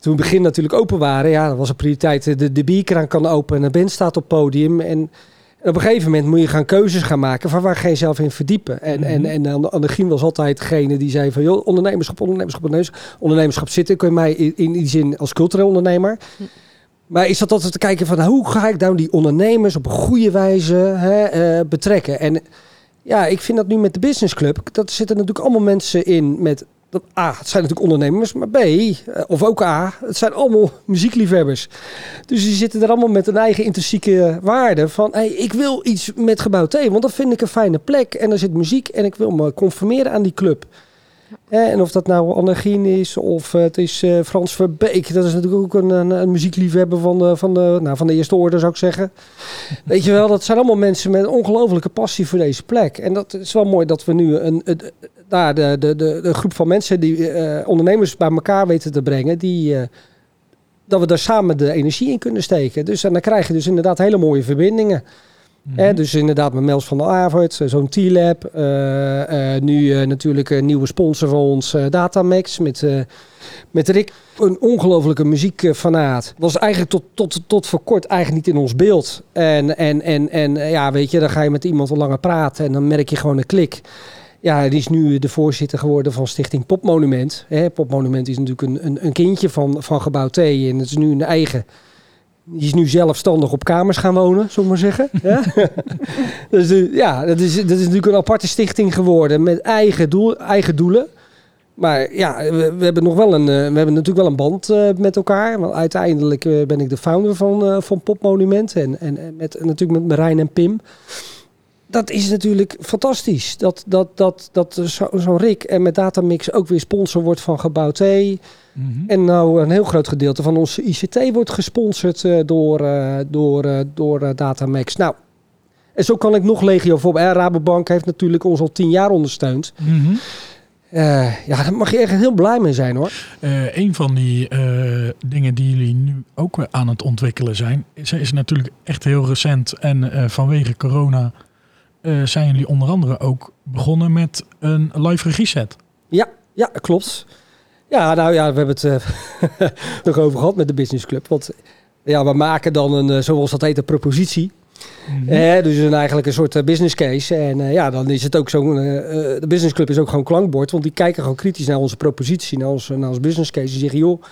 Toen we begin natuurlijk open waren, ja, dat was een prioriteit. De, de bierkraan kan open en de band staat op podium. En en op een gegeven moment moet je gaan keuzes gaan maken van waar ga je zelf in verdiepen. En, en, mhm. en Annegien was altijd degene die zei van joh, ondernemerschap, ondernemerschap, ondernemerschap, ondernemerschap zitten. Kun je mij in, in die zin als cultureel ondernemer. Maar is dat altijd te kijken van hoe ga ik nou die ondernemers op een goede wijze hè, uh, betrekken? En ja, ik vind dat nu met de Business Club, dat zitten natuurlijk allemaal mensen in met A, het zijn natuurlijk ondernemers, maar B, eh, of ook A, het zijn allemaal muziekliefhebbers. Dus die zitten er allemaal met een eigen intrinsieke waarde van, hey, ik wil iets met Gebouw T, want dat vind ik een fijne plek en er zit muziek en ik wil me conformeren aan die club. En of dat nou Annegien is of het is uh, Frans Verbeek. Dat is natuurlijk ook een, een, muziekliefhebber van de, van, de, nou, van de eerste orde, zou ik zeggen. Weet je wel, dat zijn allemaal mensen met een ongelofelijke passie voor deze plek. En dat is wel mooi dat we nu een, een, de, de, de, groep van mensen die ondernemers bij elkaar weten te brengen, die, dat we daar samen de energie in kunnen steken. Dus en dan krijg je dus inderdaad hele mooie verbindingen. Dus inderdaad met Mels van der Avert, eh, zo'n T-Lab. Uh, uh, nu natuurlijk een nieuwe sponsor van ons, Datamax, met, met Rick. Een ongelofelijke muziekfanaat. Was eigenlijk tot, tot, tot voor kort eigenlijk niet in ons beeld. En, en, en, en ja, weet je, dan ga je met iemand al langer praten en dan merk je gewoon een klik. Ja, die is nu de voorzitter geworden van Stichting Popmonument. Hè, Popmonument is natuurlijk een, een, een kindje van, van Gebouw T. En het is nu een eigen... Die is nu zelfstandig op kamers gaan wonen, zullen we maar zeggen. ja? dus uh, ja, dat is, dat is natuurlijk een aparte stichting geworden met eigen, doel, eigen doelen. Maar ja, we, we, hebben nog wel een, uh, we hebben natuurlijk wel een band uh, met elkaar. Want uiteindelijk uh, ben ik de founder van, van Popmonument. En, en, en met, natuurlijk met Marijn en Pim dat is natuurlijk fantastisch. Dat, dat, dat, dat zo'n zo Rick en met Datamix ook weer sponsor wordt van Gebouw T. Mm -hmm. En nou een heel groot gedeelte van onze ICT wordt gesponsord uh, door, uh, door, uh, door Datamax. Nou, en zo kan ik nog legio voor. Rabobank heeft natuurlijk ons al tien jaar ondersteund. Mm -hmm. ja, daar mag je echt heel blij mee zijn hoor. een van die dingen die jullie nu ook aan het ontwikkelen zijn, is, is natuurlijk echt heel recent en vanwege corona uh, zijn jullie onder andere ook begonnen met een live regie set. Ja, Ja, klopt. Ja, nou ja, we hebben het uh, nog over gehad met de Business Club. Want ja, we maken dan een, uh, zoals dat heet, een propositie. Mm -hmm. eh, dus een, eigenlijk een soort business case. En uh, ja, dan is het ook zo'n. de Business Club is ook gewoon klankbord. Want die kijken gewoon kritisch naar onze propositie, naar ons, naar ons business case. Die zeggen, joh,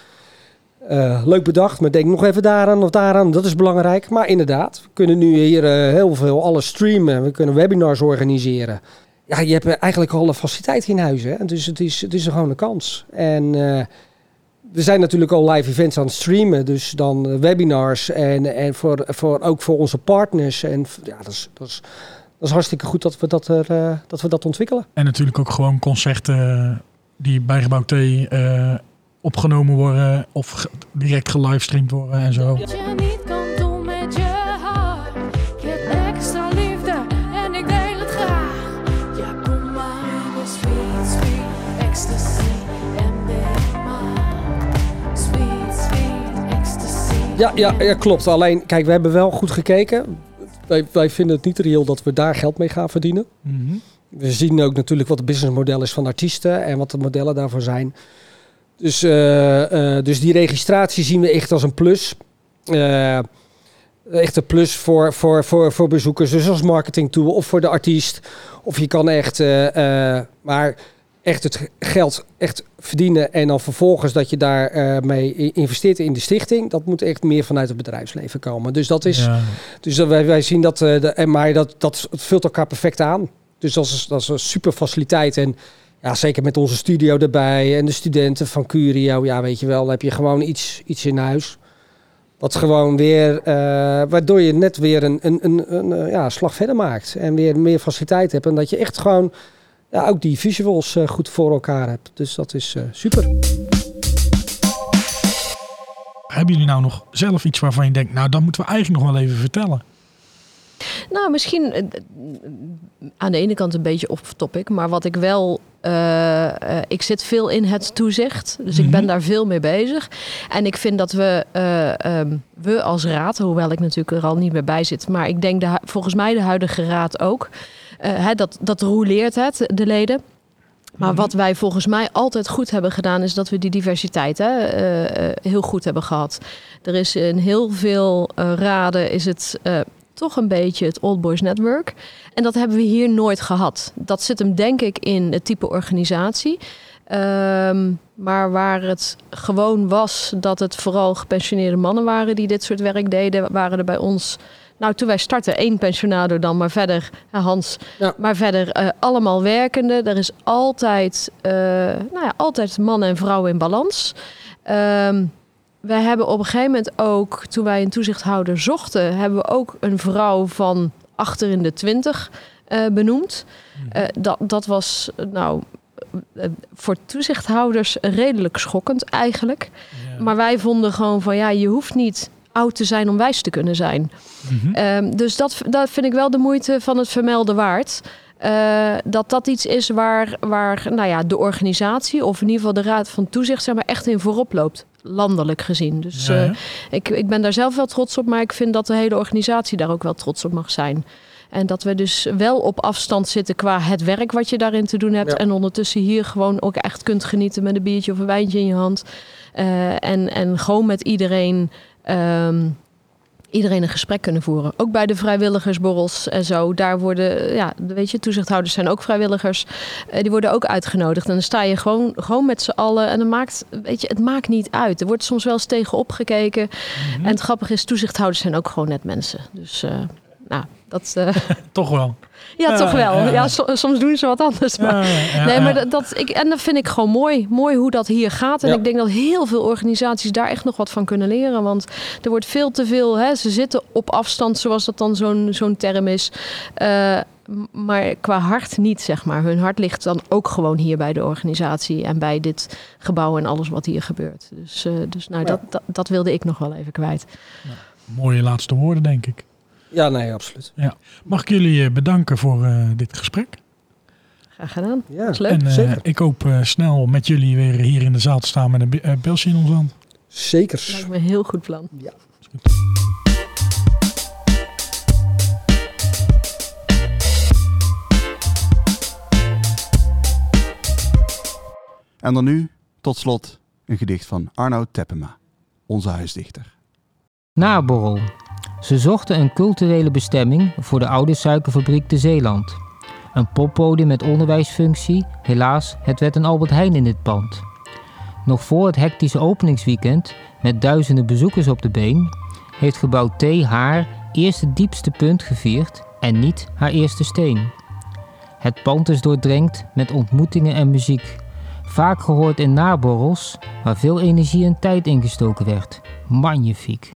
leuk bedacht, maar denk nog even daaraan of daaraan. Dat is belangrijk. Maar inderdaad, we kunnen nu hier heel veel alles streamen. We kunnen webinars organiseren ja, je hebt eigenlijk alle faciliteiten in huis. Hè? Dus het is, het is gewoon een kans. En uh, we zijn natuurlijk al live events aan het streamen. Dus dan webinars en, en voor, voor, ook voor onze partners. En ja, dat is, dat is, dat is hartstikke goed dat we dat, er, uh, dat we dat ontwikkelen. En natuurlijk ook gewoon concerten die bij Gebouw T uh, opgenomen worden. Of direct gelivestreamd worden en zo. Je Ja, ja, ja, klopt. Alleen, kijk, we hebben wel goed gekeken. Wij, wij vinden het niet reëel dat we daar geld mee gaan verdienen. Mhm. We zien ook natuurlijk wat het businessmodel is van artiesten en wat de modellen daarvoor zijn. Dus, eh, eh, dus die registratie zien we echt als een plus. Eh, echt een plus voor, voor, voor, voor bezoekers, dus als marketing tool of voor de artiest. Of je kan echt, maar echt het geld echt verdienen en dan vervolgens dat je daar eh, mee investeert in de stichting. Dat moet echt meer vanuit het bedrijfsleven komen. Dus dat is, Ja. dus dat wij, wij zien dat, eh, de, maar dat, dat het vult elkaar perfect aan. Dus dat is, dat is een super faciliteit. En ja, zeker met onze studio erbij en de studenten van Curio. Ja, weet je wel, dan heb je gewoon iets, iets in huis. Wat gewoon weer, eh, waardoor je net weer een, een, een, een ja, slag verder maakt. En weer meer faciliteit hebt. En dat je echt gewoon ja, ook die visuals eh, goed voor elkaar hebt. Dus dat is eh, super. Hebben jullie nou nog zelf iets waarvan je denkt, nou, dat moeten we eigenlijk nog wel even vertellen? Nou, misschien eh, aan de ene kant een beetje off-topic, maar wat ik wel. eh, eh, ik zit veel in het toezicht, dus ik ben Mhm. daar veel mee bezig. En ik vind dat we, eh, ehm, we als raad, hoewel ik natuurlijk er al niet meer bij zit, maar ik denk de, volgens mij de huidige raad ook, hè, dat, dat roleert het, de leden. Maar wat wij volgens mij altijd goed hebben gedaan, is dat we die diversiteit hè, eh, eh, heel goed hebben gehad. Er is in heel veel eh, raden is het eh, toch een beetje het Old Boys Network. En dat hebben we hier nooit gehad. Dat zit hem denk ik in het type organisatie. Ehm, maar waar het gewoon was dat het vooral gepensioneerde mannen waren die dit soort werk deden, waren er bij ons. Nou, toen wij startten, één pensionado dan, maar verder, hè, Hans, Ja. maar verder eh, allemaal werkende. Er is altijd, eh, nou ja, altijd mannen en vrouwen in balans. Ehm, wij hebben op een gegeven moment ook, toen wij een toezichthouder zochten, hebben we ook een vrouw van achter in de twintig eh, benoemd. Eh, dat, dat was, eh, nou, eh, voor toezichthouders redelijk schokkend eigenlijk. Maar wij vonden gewoon van, ja, je hoeft niet oud te zijn om wijs te kunnen zijn. Mhm. Ehm, dus dat, dat vind ik wel de moeite van het vermelden waard. Eh, dat dat iets is waar, waar nou ja, de organisatie, of in ieder geval de Raad van Toezicht, zeg maar, echt in voorop loopt. Landelijk gezien. Dus Ja, eh, ik, ik ben daar zelf wel trots op, maar ik vind dat de hele organisatie daar ook wel trots op mag zijn. En dat we dus wel op afstand zitten qua het werk wat je daarin te doen hebt. Ja. En ondertussen hier gewoon ook echt kunt genieten met een biertje of een wijntje in je hand. Eh, en, en gewoon met iedereen, ehm, iedereen een gesprek kunnen voeren. Ook bij de vrijwilligersborrels en zo. Daar worden, ja, weet je, toezichthouders zijn ook vrijwilligers. Eh, die worden ook uitgenodigd. En dan sta je gewoon, gewoon met z'n allen. En dan maakt, weet je, het maakt niet uit. Er wordt soms wel eens tegen opgekeken. Mhm. En het grappige is, toezichthouders zijn ook gewoon net mensen. Dus, eh, nou, dat... eh, Toch wel. Ja, Ja, toch wel. ja. Ja, so- soms doen ze wat anders. Maar... Ja, ja, nee, ja. maar dat, dat, ik, en dat vind ik gewoon mooi. Mooi hoe dat hier gaat. En Ja. ik denk dat heel veel organisaties daar echt nog wat van kunnen leren. Want er wordt veel te veel... Hè, ze zitten op afstand, zoals dat dan zo'n zo'n term is. Eh, maar qua hart niet, zeg maar. Hun hart ligt dan ook gewoon hier bij de organisatie... en bij dit gebouw en alles wat hier gebeurt. Dus, eh, dus nou, Ja. dat, dat, dat wilde ik nog wel even kwijt. Mooie laatste woorden, denk ik. Ja, nee, absoluut. Mag ik jullie eh, bedanken voor eh, dit gesprek? Graag gedaan. Ja, Dat is leuk. en eh, zeker. ik hoop eh, snel met jullie weer hier in de zaal te staan met een pilsje in ons hand. Zeker. Lijkt me een heel goed plan. En dan nu, tot slot, een gedicht van Arno Teppema, onze huisdichter. Naborrel. Ze zochten een culturele bestemming voor de oude suikerfabriek de Zeeland. Een poppodium met onderwijsfunctie, helaas, het werd een Albert Heijn in dit pand. Nog voor het hectische openingsweekend, met duizenden bezoekers op de been, heeft gebouw T haar eerste diepste punt gevierd en niet haar eerste steen. Het pand is doordrenkt met ontmoetingen en muziek. Vaak gehoord in naborrels, waar veel energie en tijd ingestoken werd. Magnifiek.